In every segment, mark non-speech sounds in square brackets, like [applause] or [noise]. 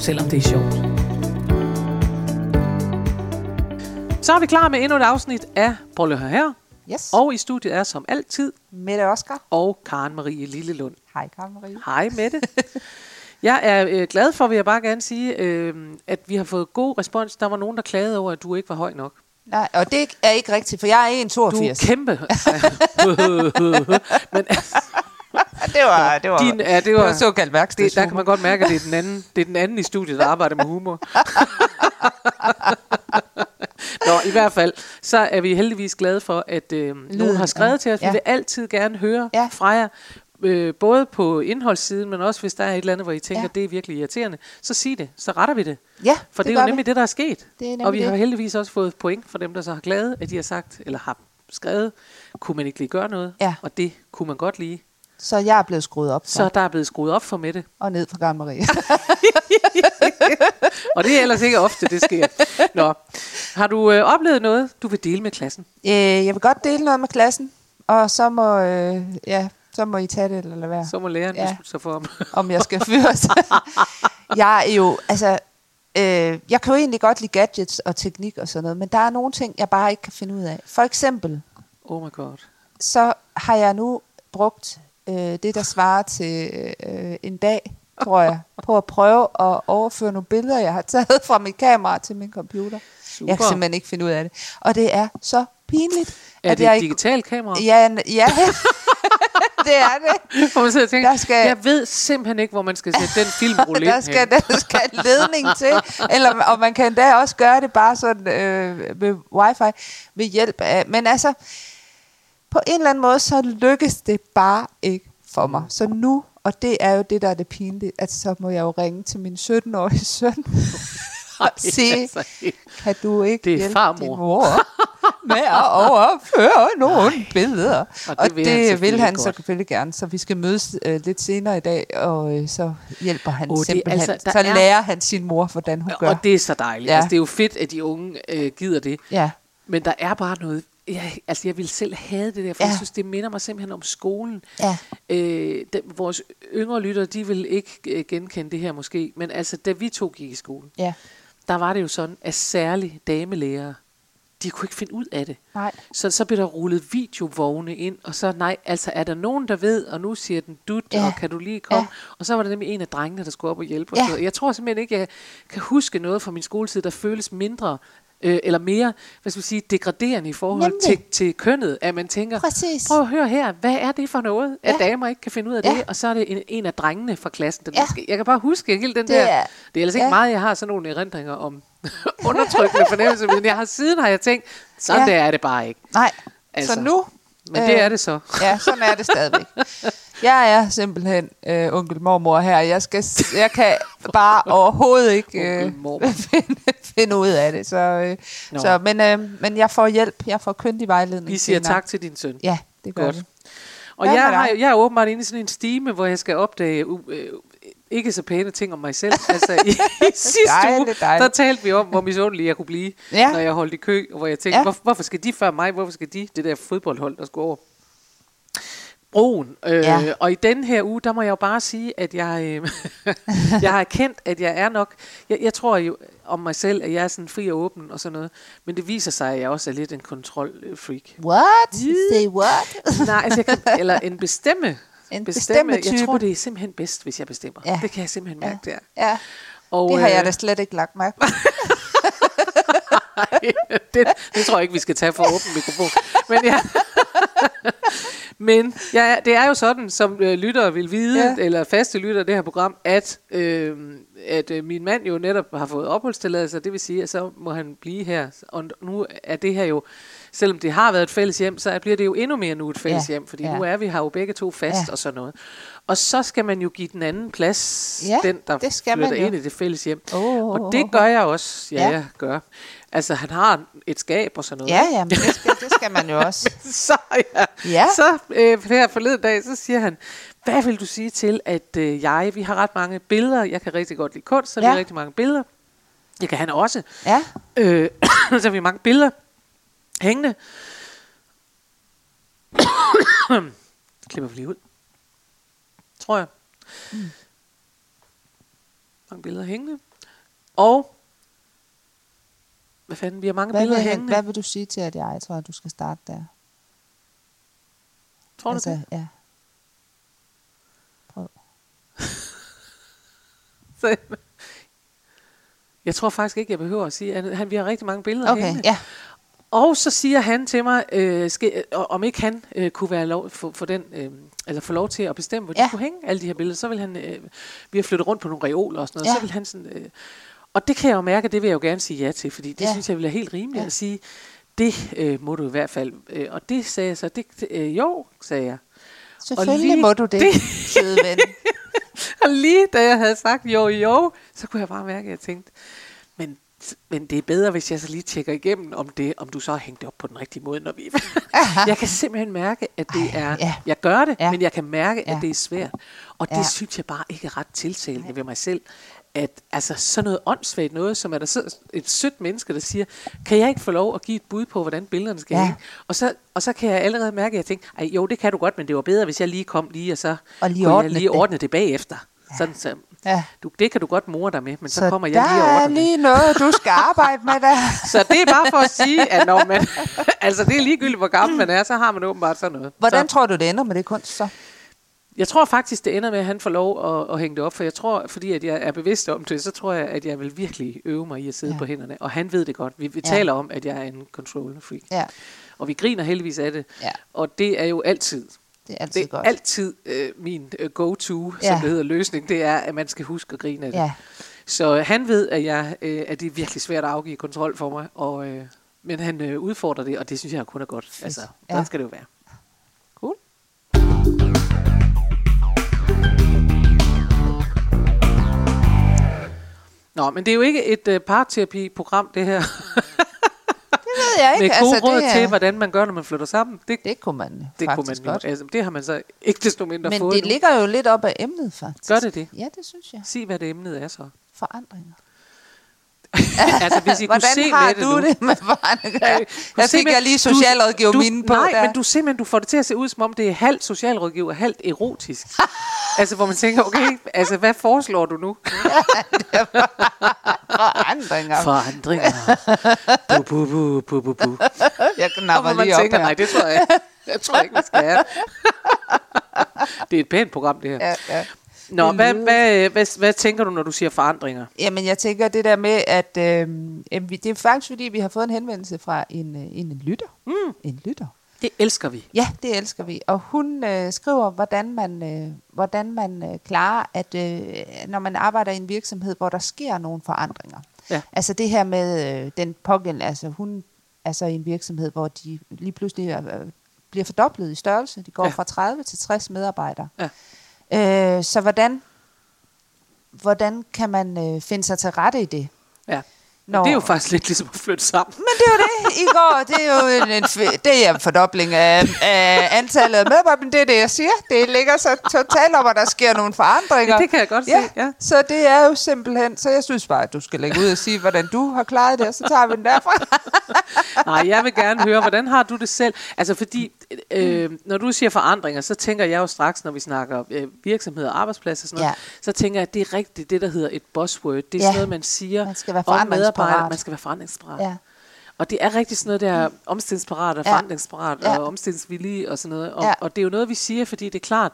selvom det er sjovt. Så er vi klar med endnu et afsnit af Prøv at høre her. Yes. Og i studiet er som altid Mette Oskar. og Karen Marie Lillelund. Hej, Karen Marie. Hej Mette. [laughs] Jeg er øh, glad for, vil jeg bare gerne sige, øh, at vi har fået god respons. Der var nogen, der klagede over, at du ikke var høj nok. Nej, og det er ikke rigtigt, for jeg er Du er 1,82. kæmpe. [laughs] [laughs] Men det var, det var, din, ja, det var, var såkaldt værksted. der kan man godt mærke, at det er den anden, det er den anden i studiet, der arbejder med humor. [laughs] Nå, i hvert fald, så er vi heldigvis glade for, at øh, nogen har skrevet ja. til os. Vi Ja. vil altid gerne høre Ja. fra jer, øh, både på indholdssiden, men også hvis der er et eller andet, hvor I tænker, Ja. det er virkelig irriterende, så sig det, så retter vi det. Ja, For det, det er jo vi. nemlig det, der er sket. Det er og vi det. har heldigvis også fået point for dem, der så har klaget, at de har sagt, eller har skrevet, kunne man ikke lige gøre noget? Ja. Og det kunne man godt lige. Så jeg er blevet skruet op for, Så der er blevet skruet op for Mette. og ned fra Karen Marie. [laughs] Og det er ellers ikke ofte, det sker. Nå, har du øh, oplevet noget, du vil dele med klassen? øh, jeg vil godt dele noget med klassen, og så må, øh, ja, så må I tage det eller lade være, Så må læreren. Ja. beslutte sig for om. [laughs] om jeg skal fyres. [laughs] jeg er jo, altså, øh, jeg kan jo egentlig godt lide gadgets og teknik og sådan noget, men der er nogle ting, jeg bare ikke kan finde ud af. For eksempel, Oh my god. så har jeg nu brugt øh, det, der svarer til øh, en dag, tror jeg, [laughs] på at prøve at overføre nogle billeder, jeg har taget fra mit kamera til min computer. Super. Jeg kan simpelthen ikke finde ud af det. Og det er så pinligt, Er at det jeg et ikke... digitalt kamera? Ja, ja [laughs] det er det. Hvor man sidder og tænker, Der skal- jeg ved simpelthen ikke, hvor man skal sætte den filmrulle [laughs] Der skal, hen. der skal ledning til, eller, og man kan endda også gøre det bare sådan øh, med wifi ved hjælp af... Men altså, på en eller anden måde, så lykkes det bare ikke for mig. Så nu, og det er jo det, der er det pinlige, at så må jeg jo ringe til min 17-årige søn [laughs] og sige, Altså, kan du ikke Det er hjælpe farmor. din mor med at [laughs] overføre nogle Ej. billeder? Og Og det det vil vil han det vil han godt. så selvfølgelig gerne, så vi skal mødes øh, lidt senere i dag, og øh, så hjælper han oh, det er simpelthen. altså- så er- lærer han sin mor, hvordan hun gør. Og det er så dejligt. Ja. Altså, det er jo fedt, at de unge øh, gider det. Ja, Men der er bare noget... Jeg, altså, jeg vil selv have det der, for ja. Ja. jeg synes, det minder mig simpelthen om skolen. ja, Øh, da, vores yngre lyttere, de vil ikke øh, genkende det her måske, men altså, da vi to gik i skole, ja. der var det jo sådan, at særligt damelærere, de kunne ikke finde ud af det. Nej. Så, så blev der rullet videovogne ind, og så nej, altså er der nogen, der ved, og nu siger den dut, ja. Ja. og kan du lige komme? Ja. Og så var der nemlig en af drengene, der skulle op og hjælpe. Ja. Og jeg tror simpelthen ikke, jeg kan huske noget fra min skoletid, der føles mindre, øh, eller mere, hvad skal vi sige, degraderende i forhold til, Nemlig. til kønnet, at man tænker, Præcis. prøv at høre her, hvad er det for noget, at Ja. damer ikke kan finde ud af Ja. det? Og så er det en, en af drengene fra klassen, der Ja. måske, jeg kan bare huske hele den Det der, er- det er ellers ikke ja. meget, jeg har sådan nogle erindringer om [laughs] undertrykkende fornemmelser, men jeg har siden har jeg tænkt, sådan Ja. der er det bare ikke. Nej, Altså, altså, så nu... Men det er det så. Ja, sådan er det stadigvæk. Jeg er simpelthen øh, onkel mormor her. Jeg, skal, jeg kan bare [laughs] overhovedet ikke øh, [laughs] finde, finde ud af det. Så, øh, Nå. så, men, øh, men jeg får hjælp. Jeg får køndig vejledning. Vi siger senere. tak til din søn. Ja, det gør Godt. vi. Og Hvad jeg, har, jeg er åbenbart inde i sådan en stime, hvor jeg skal opdage uh, ikke så pæne ting om mig selv. altså i, i [laughs] sidste Dejligt, uge, dejligt. der talte vi om, hvor misundelig jeg kunne blive, Ja. når jeg holdt i kø, og hvor jeg tænkte, Ja. hvor, hvorfor skal de før mig, hvorfor skal de, det der fodboldhold, der skulle over broen. Øh, Ja. Og i den her uge, der må jeg jo bare sige, at jeg, øh, [laughs] jeg har erkendt, at jeg er nok, jeg, jeg tror jo om mig selv, at jeg er sådan fri og åben og sådan noget, men det viser sig, at jeg også er lidt en kontrolfreak. What? Say what? [laughs] Nej, altså jeg kan, eller en bestemme. En bestemme. bestemme Jeg tror, type. det er simpelthen bedst, hvis jeg bestemmer. Ja. Det kan jeg simpelthen mærke, det er. Ja, Og, det har jeg øh, da slet ikke lagt mærke [laughs] på. [laughs] det, det tror jeg ikke, vi skal tage for åben mikrofon. Men, ja. [laughs] Men ja, det er jo sådan, som øh, lyttere vil vide, ja. Ja. eller faste lyttere af det her program, at, øh, at øh, min mand jo netop har fået opholdstilladelse, det vil sige, at så må han blive her. Og nu er det her jo, selvom det har været et fælles hjem, så bliver det jo endnu mere nu et fælles Ja, hjem, fordi ja. nu er vi her jo begge to fast Ja. og sådan noget. Og så skal man jo give den anden plads, Ja, den der det skal man flytter jo. ind i det fælles hjem. Oh, Og det gør jeg også, ja, Ja. jeg gør. Altså, han har et skab og sådan noget. Ja, ja, men det skal, det skal man jo [laughs] også. så, ja. Ja. så øh, her forleden dag, så siger han, hvad vil du sige til, at øh, jeg, vi har ret mange billeder, jeg kan rigtig godt lide kunst, så vi Ja. har rigtig mange billeder. Det kan han også. Ja, Øh, [coughs] så har vi mange billeder hængende. [coughs] Klipper vi lige ud. Tror jeg. Mm. Mange billeder hængende. Og hvad fanden, vi har mange hvad billeder vil, hængende. hvad vil du sige til, at jeg tror, at du skal starte der? Tror du det? ja. Prøv. [laughs] Så, jeg tror faktisk ikke, jeg behøver at sige, at han, vi har rigtig mange billeder Okay, hængende. ja. Og så siger han til mig, øh, skal, øh, om ikke han øh, kunne være lov, for, for den, øh, eller få lov til at bestemme, hvor de Ja. skulle hænge alle de her billeder. Så vil han, øh, vi har flyttet rundt på nogle reoler og sådan noget, Ja. så vil han sådan, øh, og det kan jeg jo mærke, det vil jeg jo gerne sige ja til, fordi det Ja. synes jeg vil være helt rimeligt Ja. at sige, det øh, må du i hvert fald. Øh, og det sagde jeg så, det, øh, jo, sagde jeg. Selvfølgelig lige må du det, det- det. søde ven. [laughs] Og lige da jeg havde sagt jo, jo, så kunne jeg bare mærke, at jeg tænkte, men, det er bedre, hvis jeg så lige tjekker igennem, om, det, om du så har hængt det op på den rigtige måde, når vi... jeg kan simpelthen mærke, at det Ej, er... ja. Jeg gør det, Ja. men jeg kan mærke, at Ja. det er svært. Og det Ja. synes jeg bare ikke er ret tiltalende ved mig selv. At altså, sådan noget åndssvagt noget, som er der så et sødt menneske, der siger, kan jeg ikke få lov at give et bud på, hvordan billederne skal Ja. hænge? Og så, og så kan jeg allerede mærke, at jeg tænker, Ej, jo, det kan du godt, men det var bedre, hvis jeg lige kom lige, og så Og lige kunne jeg lige det. ordne det bagefter. Sådan, så, Ja. du, det kan du godt more dig med, men så, Så kommer jeg der lige og er ordner det. lige noget, du skal arbejde med der. [laughs] Så det er bare for at sige, at når man, [laughs] altså det er ligegyldigt, hvor gammel man er, så har man åbenbart sådan noget. Hvordan Så, tror du, det ender med det kunst så? jeg tror faktisk, det ender med, at han får lov at, at hænge det op, for jeg tror, fordi at jeg er bevidst om det, så tror jeg, at jeg vil virkelig øve mig i at sidde ja. på hænderne. Og han ved det godt. Vi, vi Ja. taler om, at jeg er en control freak. Ja, Og vi griner heldigvis af det. Ja. Og det er jo altid det er altid det er godt. altid øh, min øh, go-to, Ja. som det hedder, løsning, det er, at man skal huske at grine af det. Ja, Så øh, han ved, at, jeg, øh, at det er virkelig svært at afgive kontrol for mig, og, øh, men han øh, udfordrer det, og det synes jeg kun er godt. Fedt. Altså, Ja. skal det jo være. cool. Nå, men det er jo ikke et øh, parterapi-program, det her, [laughs] ved jeg med ikke. gode altså, råd det, er- til, hvordan man gør, når man flytter sammen. Det, det kunne man det, kunne man faktisk godt. altså, det har man så ikke desto mindre Men fået det nu. ligger jo lidt op af emnet, faktisk. Gør det det? Ja, det synes jeg. Sig, hvad det emnet er så. Forandringer. [laughs] altså, hvis I kunne Hvordan se har det du nu. det med forandringer? Øh, Der fik jeg lige socialrådgiver mine på Nej, der. men du simpelthen du får det til at se ud, som om det er halvt socialrådgiver, halvt erotisk. [laughs] altså, hvor man tænker, okay, altså, hvad foreslår du nu? [laughs] Forandringer. Forandringer. Bu, bu, bu, bu, bu, bu. Jeg knapper lige op tænker, her. nej, det tror jeg, jeg tror ikke, vi skal have. det er et pænt program, det her. Ja, ja. Nå, det hvad, lyder- hvad, hvad, hvad tænker du, når du siger forandringer? Jamen, jeg tænker det der med, at øh, øh, det er faktisk fordi, vi har fået en henvendelse fra en, øh, en lytter. Mm. En lytter. Det elsker vi. Ja, det elsker vi. Og hun øh, skriver, hvordan man, øh, hvordan man øh, klarer, at øh, når man arbejder i en virksomhed, hvor der sker nogle forandringer. Ja. Altså det her med øh, den pågældende, altså hun er så i en virksomhed, hvor de lige pludselig øh, bliver fordoblet i størrelse. De går ja. fra 30 til 60 medarbejdere. Ja. Øh, så hvordan, hvordan kan man øh, finde sig til rette i det? Ja. Når- det er jo faktisk lidt ligesom at flytte sammen. Men det er jo det i går. Det er jo en, en, det er en fordobling af, af antallet af medarbejdere. Men det er det, jeg siger. Det ligger så totalt om, at der sker nogle forandringer. Ja, det kan jeg godt se, ja. Så det er jo simpelthen... Så jeg synes bare, at du skal lægge ud og sige, hvordan du har klaret det, og så tager vi den derfra. [laughs] Nej, jeg vil gerne høre, hvordan har du det selv? Altså fordi, øh, når du siger forandringer, så tænker jeg jo straks, når vi snakker øh, virksomheder og arbejdspladser og sådan noget, Ja. så tænker jeg, at det er rigtigt det, der hedder et buzzword. Det er Ja. sådan noget, man siger Man skal være om forandringsparat. medarbejdere. Man skal være forandringsparat. Ja. Og det er rigtig sådan noget der omstillingsparat og Ja. forandringsparat Ja. og omstillingsvillige og sådan noget. Og, Ja. og det er jo noget, vi siger, fordi det er klart,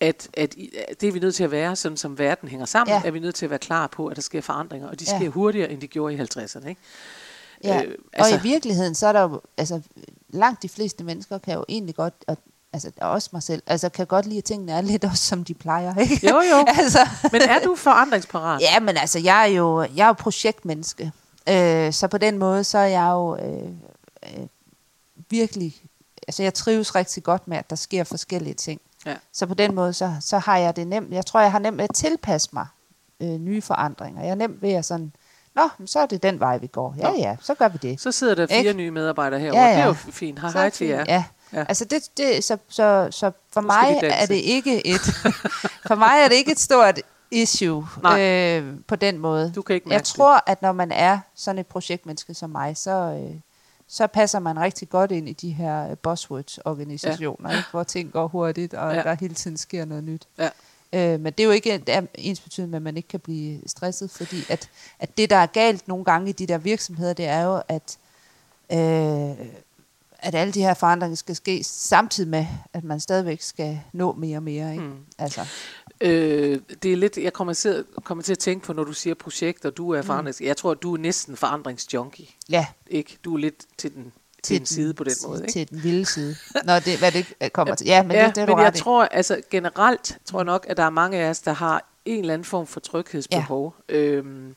at, at at det er vi nødt til at være, sådan som verden hænger sammen, Ja. er vi nødt til at være klar på, at der sker forandringer, og de Ja. sker hurtigere, end de gjorde i 50'erne. Ikke? Ja. Øh, Øh, altså- og i virkeligheden, så er der jo... Altså, langt de fleste mennesker kan jo egentlig godt... Og, altså, også mig selv. Altså, kan godt lide, at tingene er lidt også, som de plejer. Ikke? Jo, jo. [laughs] altså, Men er du forandringsparat? Ja, men altså, jeg er jo, jeg er jo projektmenneske. Øh, så på den måde, så er jeg jo øh, øh, virkelig... Altså, jeg trives rigtig godt med, at der sker forskellige ting. Ja. Så på den måde, så, så har jeg det nemt. Jeg tror, jeg har nemt med at tilpasse mig øh, nye forandringer. Jeg er nemt ved at sådan, nå, men så er det den vej, vi går. Ja, Nå. ja, så gør vi det. Så sidder der fire Ikke? nye medarbejdere herovre. Ja, Det er ja. jo fint. Hej, hej til jer. Ja. Ja. Altså det, det, så, så, så for mig er det ikke et [laughs] for mig er det ikke et stort issue Nej. øh, på den måde. Du kan ikke Jeg tror, at når man er sådan et projektmenneske som mig, så, øh, så passer man rigtig godt ind i de her øh, buzzwords-organisationer, ja. ikke? hvor ting går hurtigt, og Ja. der hele tiden sker noget nyt. Ja. Øh, men det er jo ikke det ens betydende med, at man ikke kan blive stresset, fordi at, at det, der er galt nogle gange i de der virksomheder, det er jo, at, øh, at alle de her forandringer skal ske samtidig med, at man stadigvæk skal nå mere og mere. Ikke? Mm. Altså, Øh, det er lidt, jeg kommer til, kommer til at tænke på, når du siger projekt, og du er forandrings... Jeg tror, at du er næsten forandringsjunkie. ja, Ikke? Du er lidt til den, til den side på den måde. Ikke? Til den vilde side. Nå, det, hvad det øh, kommer til. Ja, men ja, det, det er men jeg i. tror, altså generelt tror jeg nok, at der er mange af os, der har en eller anden form for tryghedsbehov. Ja. Øhm,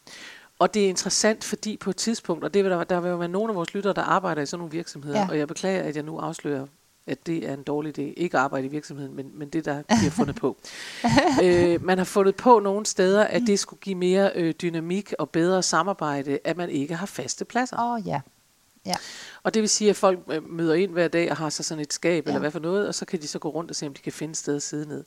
og det er interessant, fordi på et tidspunkt, og det vil der, der vil jo være nogle af vores lyttere, der arbejder i sådan nogle virksomheder, Ja. og jeg beklager, at jeg nu afslører, at det er en dårlig idé. Ikke at arbejde i virksomheden, men, men det, der bliver fundet på. [laughs] øh, man har fundet på nogle steder, at det skulle give mere øh, dynamik og bedre samarbejde, at man ikke har faste pladser. Åh, oh, ja. Ja, Og det vil sige, at folk øh, møder ind hver dag og har så sådan et skab, ja. Ja. eller hvad for noget, og så kan de så gå rundt og se, om de kan finde et sted at sidde ned.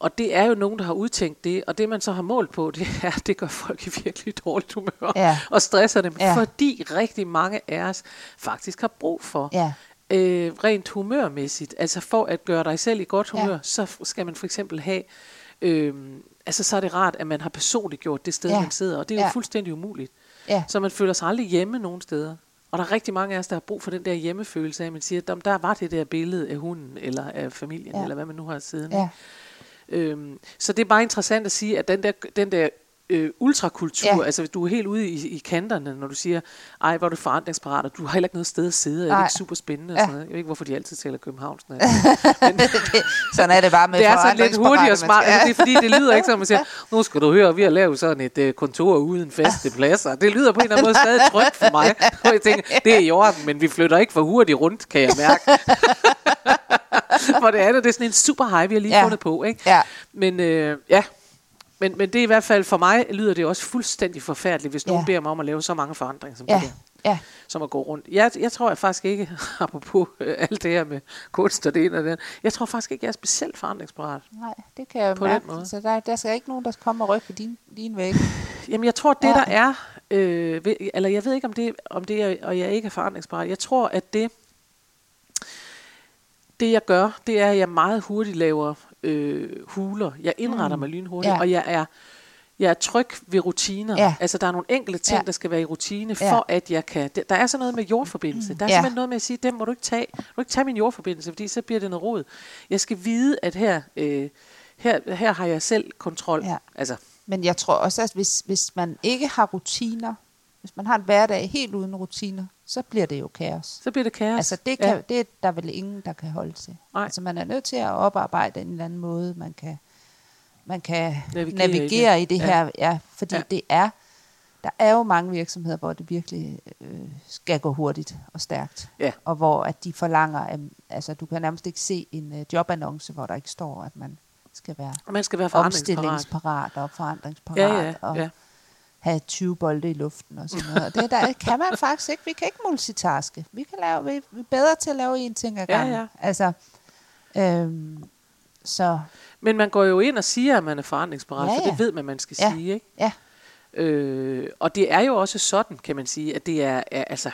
Og det er jo nogen, der har udtænkt det, og det man så har målt på, [laughs] det er, at det gør folk i virkelig dårligt humør, Ja. og stresser dem, Ja. fordi rigtig mange af os faktisk har brug for, ja, øh, rent humørmæssigt, altså for at gøre dig selv i godt Ja. humør, så f- skal man for eksempel have, øh, altså så er det rart, at man har personligt gjort det sted, Ja. man sidder, og det er jo Ja. fuldstændig umuligt. ja. Så man føler sig aldrig hjemme nogen steder. Og der er rigtig mange af os, der har brug for den der hjemmefølelse af, at man siger, at der var det der billede af hunden, eller af familien, ja. Ja. eller hvad man nu har siddende. ja. Øhm, så det er bare interessant at sige, at den der, den der øh, ultrakultur, ja. Altså du er helt ude i, i kanterne, når du siger, ej, hvor er du forandringsparat, og du har heller ikke noget sted at sidde, er det Nej. ikke super spændende? Og Ja. sådan noget. Jeg ved ikke, hvorfor de altid taler københavns. [laughs] Men det, sådan er det bare med det er sådan lidt hurtigt og smart. Altså, det er fordi, det lyder ikke som, at man siger, nu skal du høre, vi har lavet sådan et uh, kontor uden faste pladser. Det lyder på en eller anden måde stadig trygt for mig. Og jeg tænker, det er i orden, men vi flytter ikke for hurtigt rundt, kan jeg mærke. [laughs] [laughs] for det andet, det er sådan en super high, vi har lige Ja. fundet på. Ikke? Ja. Men øh, ja, men, men det er i hvert fald for mig, lyder det også fuldstændig forfærdeligt, hvis nogen Ja. beder mig om at lave så mange forandringer som Ja, det der ja. som at gå rundt. Jeg, jeg tror jeg faktisk ikke, [laughs] apropos øh, alt det her med kunst og det ene og det andet, jeg tror faktisk ikke, jeg er specielt forandringsparat. Nej, det kan jeg På den mærke. måde. Så der, der skal ikke nogen, der kommer og rykke din, din væg. [sighs] Jamen jeg tror, det Ja. der er, øh, ved, eller jeg ved ikke, om det, om det er, og jeg ikke er forandringsparat. Jeg tror, at det, det jeg gør, det er, at jeg meget hurtigt laver øh, huler. Jeg indretter Mm. mig lynhurtigt, Ja. og jeg er, jeg er tryg ved rutiner. Ja. Altså, der er nogle enkelte ting, Ja. der skal være i rutine, Ja. for at jeg kan... Der er sådan noget med jordforbindelse. Der er Ja. simpelthen noget med at sige, dem må du ikke tage. Du må ikke tage min jordforbindelse, fordi så bliver det noget rod. Jeg skal vide, at her, øh, her, her har jeg selv kontrol. Ja. Altså, Men jeg tror også, at hvis, hvis man ikke har rutiner, hvis man har en hverdag helt uden rutiner, så bliver det jo kaos. så bliver det kaos. Altså det, kan, ja. det er der vel ingen, der kan holde til. Nej. Altså man er nødt til at oparbejde en eller anden måde, man kan, man kan Navigere navigere, i det. i det, her. Ja, fordi Ja. det er, der er jo mange virksomheder, hvor det virkelig øh, skal gå hurtigt og stærkt. Ja. Og hvor at de forlanger, at, altså du kan nærmest ikke se en uh, jobannonce, hvor der ikke står, at man skal være Man skal være omstillingsparat og forandringsparat Ja, ja, og ja. Have 20 bolde i luften og sådan noget. Og det der kan man faktisk ikke. Vi kan ikke multitaske. Vi, kan lave, vi er bedre til at lave én ting ad Ja, gangen. ja. Altså, øhm, så Men man går jo ind og siger, at man er forandringsparat, Ja, for ja. det ved man, man skal Ja. sige. Ikke? ja, Øh, og det er jo også sådan, kan man sige, at det er, er altså...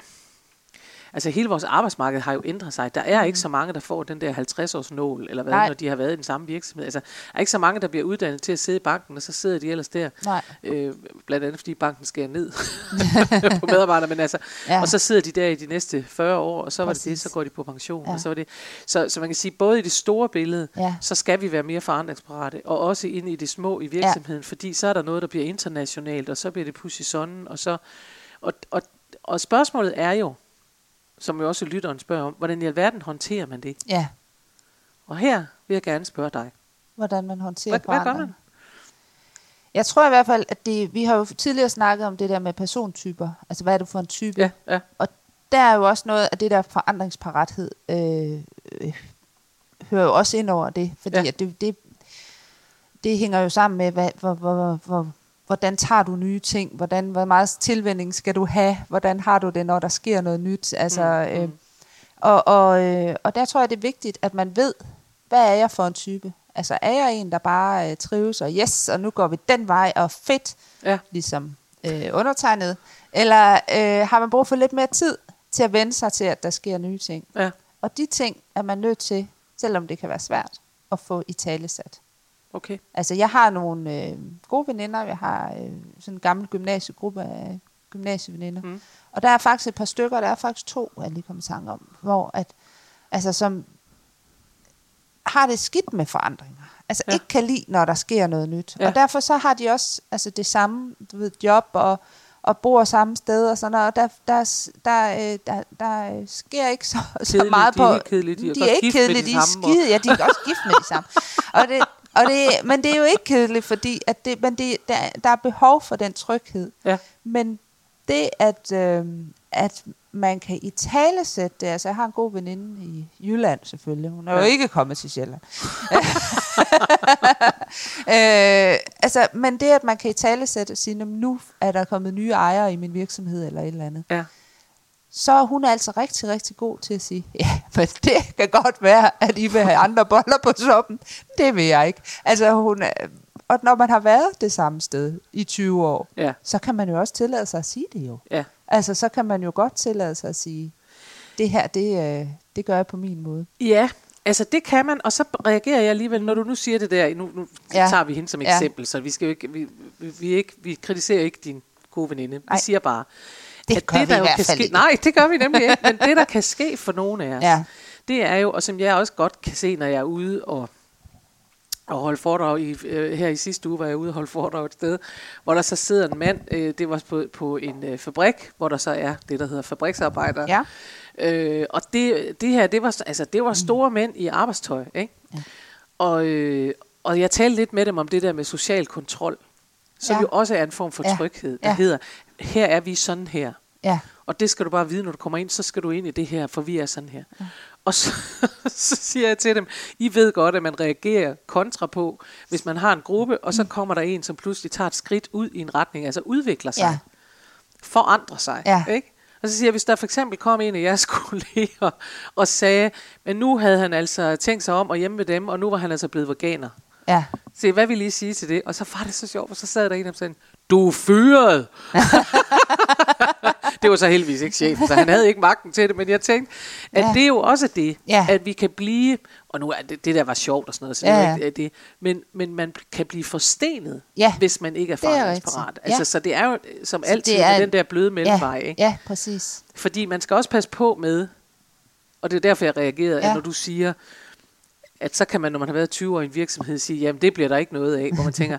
Altså hele vores arbejdsmarked har jo ændret sig. Der er ikke så mange, der får den der 50-års nål, eller hvad. Nej. når de har været i den samme virksomhed. Altså, der er ikke så mange, der bliver uddannet til at sidde i banken, og så sidder de ellers der. nej. Øh, blandt andet fordi banken skærer ned [laughs] [laughs] på medarbejdere, men altså, ja. Og så sidder de der i de næste 40 år, og så var det det, så går de på pension, ja. Og så var det. Så, så man kan sige, både i det store billede, Ja. så skal vi være mere forandringsparate, og også inde i det små i virksomheden, ja. fordi så er der noget, der bliver internationalt, og så bliver det push i sonden, og så, og, og, og spørgsmålet er jo, som jo også lytteren spørger om, hvordan i alverden håndterer man det? Ja, Og her vil jeg gerne spørge dig. hvordan man håndterer Hvad, hvad gør forandring. man? Jeg tror i hvert fald, at det, vi har jo tidligere snakket om det der med persontyper. Altså, hvad er det for en type? Ja, ja, Og der er jo også noget af det der forandringsparathed øh, øh, hører jo også ind over det, fordi Ja. at det, det, det hænger jo sammen med, hvad, hvor, hvor, hvor, hvordan tager du nye ting, hvordan, hvor meget tilvænding skal du have, hvordan har du det, når der sker noget nyt. Altså, Mm, mm, øh, og, og, øh, og der tror jeg, det er vigtigt, at man ved, hvad er jeg for en type? Altså er jeg en, der bare øh, trives, og yes, og nu går vi den vej, og fedt, Ja. ligesom øh, undertegnet? Eller øh, har man brug for lidt mere tid til at vende sig til, at der sker nye ting? Ja. Og de ting er man nødt til, selvom det kan være svært, at få i talesat. Okay. Altså jeg har nogle øh, gode veninder, jeg har øh, sådan en gammel gymnasiegruppe af gymnasieveninder. Mm. Og der er faktisk et par stykker, der er faktisk to, jeg lige kom i tanke om, hvor at, altså som har det skidt med forandringer. Altså Ja. ikke kan lide, når der sker noget nyt. Ja. Og derfor så har de også altså det samme du ved, job og, og bor samme sted og sådan noget. Og der, der, der, øh, der, der sker ikke så, så meget de er på... ikke kedelige, de er de er ikke med de kedelige, de er skide, ja, de er også gift med de samme. [laughs] Og det, og det, men det er jo ikke kedeligt, fordi at det, men det, der, der er behov for den tryghed. Ja. Men det, at, øh, at man kan i tale sætte det, altså jeg har en god veninde i Jylland selvfølgelig, hun er ja. Jo ikke kommet til Sjælland. [laughs] øh, altså, men det, at man kan i tale sætte og sige, "Nå, men nu er der kommet nye ejere i min virksomhed eller et eller andet, Ja. Så er hun altså rigtig, rigtig god til at sige, ja, men det kan godt være, at I vil have andre boller på suppen. Det vil jeg ikke. Altså, hun er, og når man har været det samme sted i 20 år, Ja. så kan man jo også tillade sig at sige det jo. Ja. Altså, så kan man jo godt tillade sig at sige, det her, det, øh, det gør jeg på min måde. Ja, altså det kan man, og så reagerer jeg alligevel, når du nu siger det der, nu, nu ja. Ja. tager vi hende som Ja. eksempel, så vi skal jo ikke, vi, vi, vi, ikke, vi kritiserer ikke din gode veninde. Vi Nej. siger bare, Det gør vi der i jo hvert kan fald ske, ikke. Nej, det gør vi nemlig ikke, men det der kan ske for nogle af os, Ja. det er jo, og som jeg også godt kan se, når jeg er ude og og holde foredrag i, øh, her i sidste uge var jeg ude og holde foredrag et sted, hvor der så sidder en mand, øh, det var på, på en øh, fabrik, hvor der så er det, der hedder fabriksarbejder. Ja. Øh, og det, det her, det var, altså, det var store mænd i arbejdstøj, ikke? Ja. Og, øh, og jeg talte lidt med dem om det der med social kontrol, som Ja. jo også er en form for Ja. tryghed, der Ja. hedder, her er vi sådan her. Ja. Og det skal du bare vide, når du kommer ind, så skal du ind i det her, for vi er sådan her. Ja. Og så, [laughs] så siger jeg til dem, I ved godt, at man reagerer kontra på, hvis man har en gruppe, og så kommer der en, som pludselig tager et skridt ud i en retning, altså udvikler sig, Ja. forandrer sig. Ja. Ikke? Og så siger jeg, hvis der for eksempel kom en af jeres [laughs] kolleger og sagde, men nu havde han altså tænkt sig om og hjemme ved dem, og nu var han altså blevet veganer. Ja. Se, hvad vil I sige til det? Og så var det så sjovt, for så sad der en og sagde, du er fyret. [laughs] det var så heldigvis ikke chefen, så han havde ikke magten til det, men jeg tænkte, at Ja. det er jo også det, Ja. at vi kan blive, og nu er det, det der var sjovt og sådan noget, så Ja, det er ja. ikke det, men, men man kan blive forstenet, Ja. hvis man ikke er forandringsparat. rigtigt. Altså, Ja. så det er jo som Så altid det er- den der bløde mellemvej, Ja. ikke? ja, præcis. Fordi man skal også passe på med, og det er derfor, jeg reagerede, ja. Ja. at når du siger, at så kan man, når man har været 20 år i en virksomhed, sige, jamen det bliver der ikke noget af, hvor man tænker,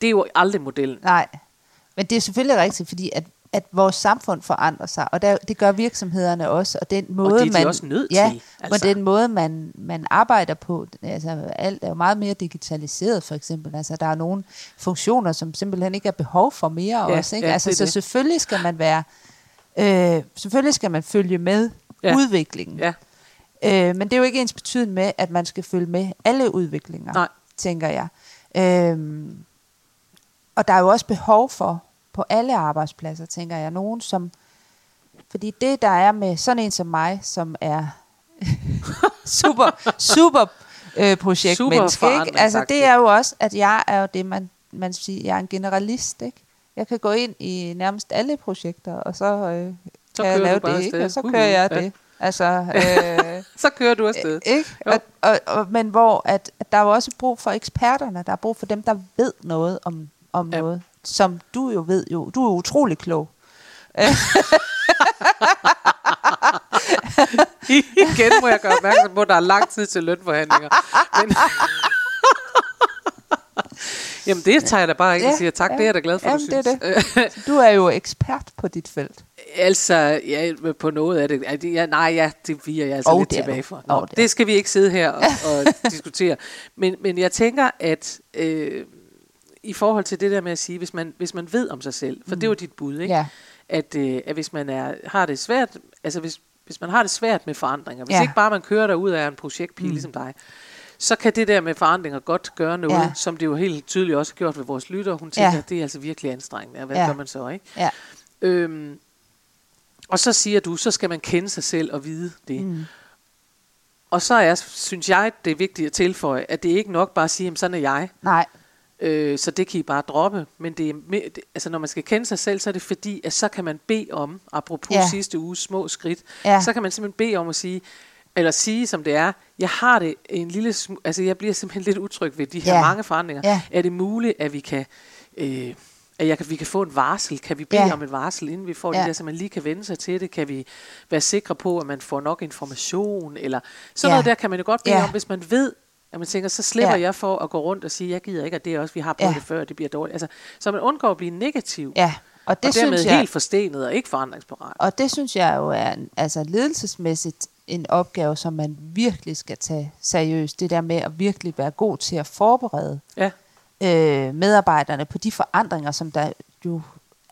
det er jo aldrig modellen. Nej, men det er selvfølgelig rigtigt, fordi at, at vores samfund forandrer sig, og der, det gør virksomhederne også, og den måde, det er de man, også nødt ja, til, altså. men den måde, man, man arbejder på, altså alt er jo meget mere digitaliseret, for eksempel. Altså, der er nogle funktioner, som simpelthen ikke er behov for mere Ja, også. Ikke? ja, altså, så det. selvfølgelig skal man være, øh, selvfølgelig skal man følge med Ja. udviklingen. Ja, Øh, men det er jo ikke ens betydende med, at man skal følge med alle udviklinger, Nej. tænker jeg. Øhm, og der er jo også behov for, på alle arbejdspladser, tænker jeg, nogen som... Fordi det, der er med sådan en som mig, som er [laughs] super, super øh, projektmenneske, ikke? Altså, det er jo også, at jeg er jo det, man, man siger, jeg er en generalist, ikke? Jeg kan gå ind i nærmest alle projekter, og så, øh, Så kan jeg lave det, ikke? Og så kører jeg ja. det. Altså, [laughs] øh, så kører du afsted. ikke? Jo. Og, og, og, men hvor at, at der er jo også brug for eksperterne, der er brug for dem, der ved noget om, om Ja. noget, som du jo ved jo. Du er utrolig klog. [laughs] Igen må jeg gøre opmærksom på, at der er lang tid til lønforhandlinger. Men [laughs] Jamen det tager jeg da bare ikke og Ja, siger tak, ja. det er jeg da glad for, Jamen, du det synes. er [laughs] Du er jo ekspert på dit felt. Altså, ja, på noget af det. Ja, det- nej, ja, det viger jeg altså Og lidt det tilbage for. Nå, Og det det, skal vi ikke sidde her og, og diskutere. Men, men jeg tænker, at øh, i forhold til det der med at sige, hvis man, hvis man ved om sig selv, for mm. det er jo dit bud, ikke? Ja. At, øh, at hvis man er, har det svært, altså hvis, hvis man har det svært med forandringer, hvis Ja. ikke bare man kører derud af en projektpige mm. ligesom dig, så kan det der med forandringer godt gøre noget, Ja. som det jo helt tydeligt også har gjort ved vores lytter. Hun tænker, Ja. det er altså virkelig anstrengende. Hvad Ja. ja. gør man så, ikke? Ja. Øhm, og så siger du, så skal man kende sig selv og vide det. Mm. Og så er, synes jeg, det er vigtigt at tilføje, at det er ikke nok bare at sige, jamen sådan er jeg. Nej. Øh, så det kan I bare droppe. Men det er, altså når man skal kende sig selv, så er det fordi, at så kan man bede om, apropos Ja. sidste uges små skridt, Ja. så kan man simpelthen bede om at sige, eller sige som det er, jeg har det en lille, sm- altså jeg bliver simpelthen lidt utryg ved de her Ja. mange forandringer. Ja. Er det muligt, at vi kan, øh, at jeg kan, vi kan få en varsel? Kan vi bede Ja. om et varsel, inden vi får Ja. det der, så man lige kan vende sig til det? Kan vi være sikre på, at man får nok information? Eller sådan Ja. noget der kan man jo godt bede ja. om, hvis man ved, at man tænker, så slipper Ja. jeg for at gå rundt og sige, jeg gider ikke, at det også, vi har prøvet Ja. det før, det bliver dårligt. Altså, så man undgår at blive negativ, Ja. Og det og dermed synes jeg, helt forstenet og ikke forandringsparat. Og det synes jeg jo er en, altså ledelsesmæssigt en opgave, som man virkelig skal tage seriøst. Det der med at virkelig være god til at forberede Ja, øh, medarbejderne på de forandringer, som der jo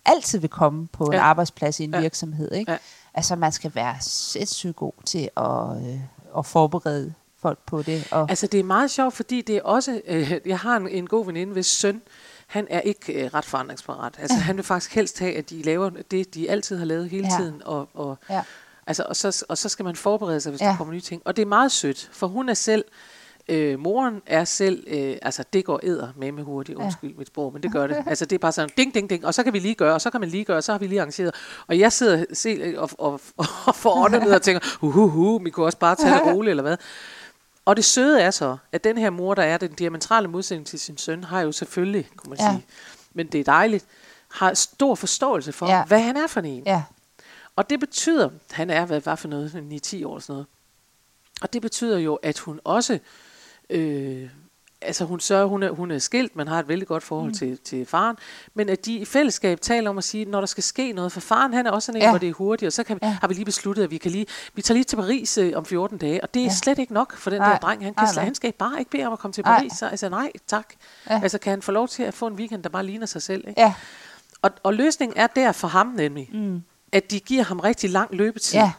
altid vil komme på en Ja. arbejdsplads i en Ja. virksomhed. Ikke? Ja. Altså man skal være sindssygt god til at, øh, at forberede folk på det. Og, altså det er meget sjovt, fordi det er også, øh, jeg har en, en god veninde, hvis søn, han er ikke øh, ret forandringsparat. Altså han vil faktisk helst have, at de laver det, de altid har lavet hele Ja. tiden, og, og ja. Altså, og, så, og så skal man forberede sig, hvis Ja. ja. der kommer nye ting. Og det er meget sødt, for hun er selv, øh, moren er selv, øh, altså det går æder med med hurtigt, Ja. undskyld mit sprog, men det gør det. Altså det er bare sådan, ding, ding, ding, og så kan vi lige gøre, og så kan man lige gøre, og så har vi lige arrangeret. Og jeg sidder selv og, og, og, og får ånden ned og tænker, uhuhu, vi kunne også bare tage det [laughs] roligt, eller hvad. Og det søde er så, at den her mor, der er den diametrale modsætning til sin søn, har jo selvfølgelig, kunne man Ja. sige, men det er dejligt, har stor forståelse for, Ja. hvad han er for en. ja. Og det betyder, han er hvad var for noget, 9-10 år sådan noget. Og det betyder jo, at hun også, øh, altså hun sørger, hun er, hun er skilt, man har et vældig godt forhold mm. til, til faren, men at de i fællesskab taler om at sige, når der skal ske noget, for faren han er også sådan en, Ja. hvor det er hurtigt, og så kan, Ja. ja. har vi lige besluttet, at vi kan lige, vi tager lige til Paris øh, om 14 dage, og det er Ja. slet ikke nok for den Nej. der dreng, han, kan, Nej, nej. han skal bare ikke bede om at komme til Nej. Paris, så, altså nej, tak. Ja. Altså kan han få lov til at få en weekend, der bare ligner sig selv, ikke? Ja. Og, og løsningen er der for ham nemlig, Mm. at de giver ham rigtig lang løbetid. Ja.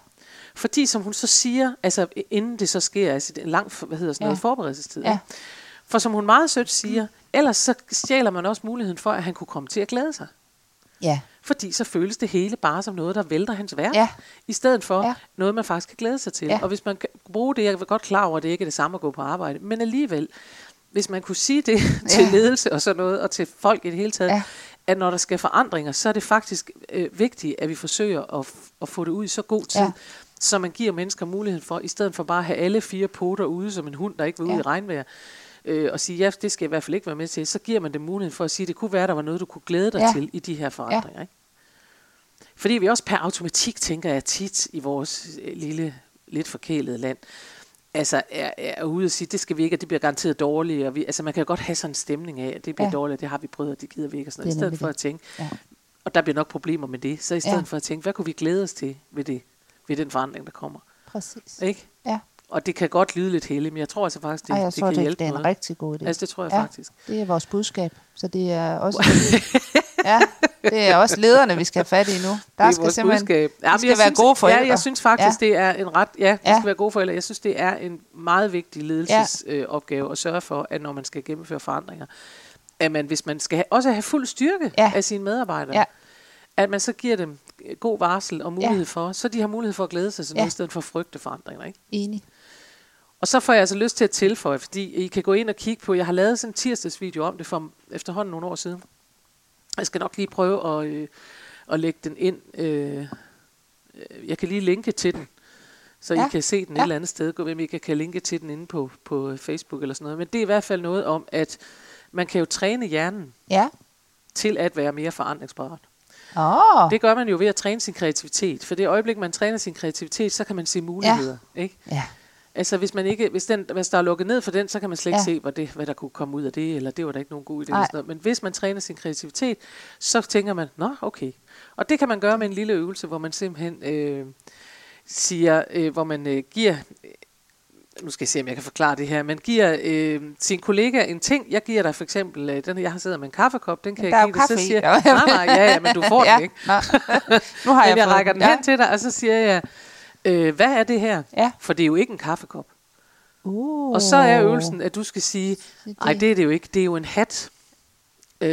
Fordi som hun så siger, altså inden det så sker, altså en lang, hvad hedder sådan noget, Ja. forberedelsestid. Ja. ikke? For som hun meget sødt siger, ellers så stjæler man også muligheden for, at han kunne komme til at glæde sig. Ja. Fordi så føles det hele bare som noget, der vælter hans værk. Ja. I stedet for Ja. noget, man faktisk kan glæde sig til. Ja. Og hvis man kan bruge det, jeg er godt klar over, at det ikke er det samme at gå på arbejde, men alligevel, hvis man kunne sige det [laughs] til Ja. ledelse og sådan noget, og til folk i det hele taget, Ja. at når der skal forandringer, så er det faktisk øh, vigtigt, at vi forsøger at, f- at få det ud i så god tid, ja. så man giver mennesker muligheden for, i stedet for bare at have alle fire poter ude som en hund, der ikke vil ud Ja. i regnvejr, øh, og sige, ja, det skal jeg i hvert fald ikke være med til, så giver man dem muligheden for at sige, at det kunne være, at der var noget, du kunne glæde dig Ja. ja. til i de her forandringer. Ikke? Fordi vi også per automatik, tænker jeg tit i vores øh, lille, lidt forkælede land, altså er, er ude og sige, det skal vi ikke, og det bliver garanteret dårligt. Og vi, altså man kan jo godt have sådan en stemning af, at det bliver Ja. ja. dårligt, det har vi prøvet, og det gider vi ikke. Og sådan noget. I stedet for at tænke, Ja. og der bliver nok problemer med det, så i stedet Ja. ja. for at tænke, hvad kunne vi glæde os til ved, det, ved den forandring, der kommer? Præcis. Ikke? Ja. Og det kan godt lyde lidt heldigt, men jeg tror altså faktisk, det, Ej, jeg det tror, kan det, hjælpe det er en noget. rigtig god idé. Altså, det tror jeg Ja. faktisk. Det er vores budskab. Så det er også, [laughs] ja, det er også lederne, vi skal have fat i nu. Der det er skal vores simpelthen, budskab. vi men skal jeg være synes, gode forældre. Ja, jeg synes faktisk, Ja. det er en ret... Ja, vi Ja. skal være gode forældre. Jeg synes, det er en meget vigtig ledelsesopgave øh, opgave at sørge for, at når man skal gennemføre forandringer, at man, hvis man skal have, også have fuld styrke Ja. af sine medarbejdere, Ja. at man så giver dem øh, god varsel og mulighed Ja. for, så de har mulighed for at glæde sig til Ja. i stedet for at frygte forandringer. Ikke? Enig. Og så får jeg altså lyst til at tilføje, fordi I kan gå ind og kigge på, jeg har lavet sådan en tirsdagsvideo om det for efterhånden nogle år siden. Jeg skal nok lige prøve at, øh, at lægge den ind. Øh, jeg kan lige linke til den, så ja. I kan se den et Ja. eller andet sted. Gå med, I kan, linke til den inde på, på Facebook eller sådan noget. Men det er i hvert fald noget om, at man kan jo træne hjernen Ja. til at være mere forandringsparat. Oh. Det gør man jo ved at træne sin kreativitet. For det øjeblik, man træner sin kreativitet, så kan man se muligheder. Ja. Ikke? ja. Altså hvis, man ikke, hvis, den, hvis der er lukket ned for den, så kan man slet ikke Ja. se, hvad, det, hvad der kunne komme ud af det, eller det var da ikke nogen god idé. Eller sådan noget. Men hvis man træner sin kreativitet, så tænker man, nå okay. Og det kan man gøre med en lille øvelse, hvor man simpelthen øh, siger, øh, hvor man øh, giver, øh, nu skal jeg se, om jeg kan forklare det her, man giver øh, sin kollega en ting. Jeg giver dig for eksempel, øh, den, jeg har siddet med en kaffekop, den kan Der er jeg give dig. Så siger, jo. nej, nej, ja, ja, men du får [laughs] ja. den ikke. Nu har [laughs] Men jeg, jeg rækker den ja. hen til dig, og så siger jeg, øh, hvad er det her? Ja. For det er jo ikke en kaffekop. Uh. Og så er øvelsen, at du skal sige, nej, det er det jo ikke, det er jo en hat. Øh,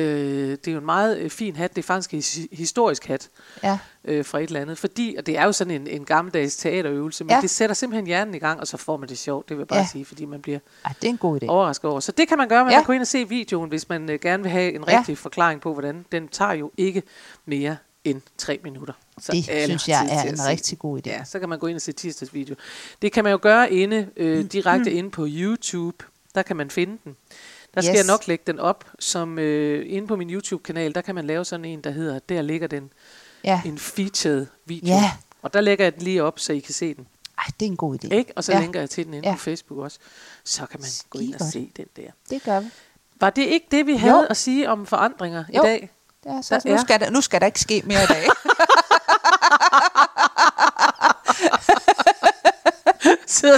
det er jo en meget øh, fin hat, det er faktisk en his- historisk hat Ja. øh, fra et eller andet. Fordi, og det er jo sådan en, en gammeldags teaterøvelse, men Ja. det sætter simpelthen hjernen i gang, og så får man det sjovt, det vil jeg bare Ja. sige, fordi man bliver Ej, det er en god idé. overrasket over. Så det kan man gøre, man Ja. kan gå ind og se videoen, hvis man øh, gerne vil have en Ja. rigtig forklaring på, hvordan den tager jo ikke mere end tre minutter. Så Det synes jeg er en rigtig god idé. Ja, så kan man gå ind og se tirsdags video. Det kan man jo gøre inde, øh, direkte inde på YouTube. Der kan man finde den. Der skal Yes. jeg nok lægge den op, som øh, inde på min YouTube-kanal, der kan man lave sådan en, der hedder, der ligger den, Ja. en featured video. Ja. Og der lægger jeg den lige op, så I kan se den. Ej, det er en god idé. Ikke? Og så Ja. linker jeg til den inde Ja. på Facebook også. Så kan man gå ind og Skidegodt. se den der. Det gør vi. Var det ikke det, vi havde Jo. at sige om forandringer Jo. i dag? Ja, så Der nu, skal der, nu skal der ikke ske mere i dag. [laughs]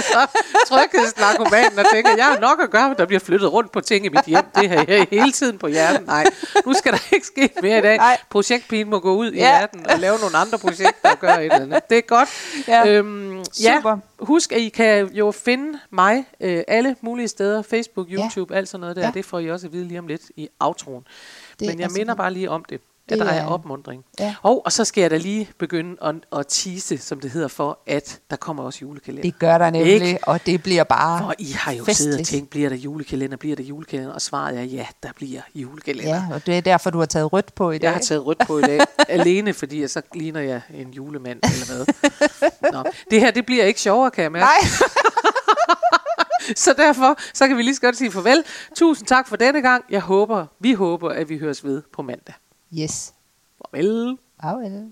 [laughs] sidder så tryghedsnarkomanen og tænker, jeg har nok at gøre, der bliver flyttet rundt på ting i mit hjem. Det har jeg hele tiden på hjernen. Nej, nu skal der ikke ske mere i dag. Nej. Projektpigen må gå ud i Ja. verden og lave nogle andre projekter og gøre et eller andet. Det er godt. Ja. Øhm, ja. Super. Husk, at I kan jo finde mig øh, alle mulige steder. Facebook, Ja. YouTube, alt sådan noget der. Ja. Det får I også at vide lige om lidt i outroen. Det Men jeg er minder bare lige om det. At Det der er er- opmundring. Ja. Og, og så skal jeg da lige begynde at, at tease, som det hedder, for at der kommer også julekalender. Det gør der nemlig, Ikke? og det bliver bare For I har jo siddet og festligt. tænkt, bliver der julekalender, bliver der julekalender? Og svaret er, ja, der bliver julekalender. Ja, og det er derfor, du har taget rødt på i dag. Jeg har taget rødt på i dag, [laughs] alene fordi jeg så ligner jeg en julemand, eller hvad. Nå, det her, det bliver ikke sjovere, kan jeg mærke. Nej, [laughs] Så derfor, så kan vi lige så godt sige farvel. Tusind tak for denne gang. Jeg håber, vi håber, at vi høres ved på mandag. Yes. Farvel. Farvel.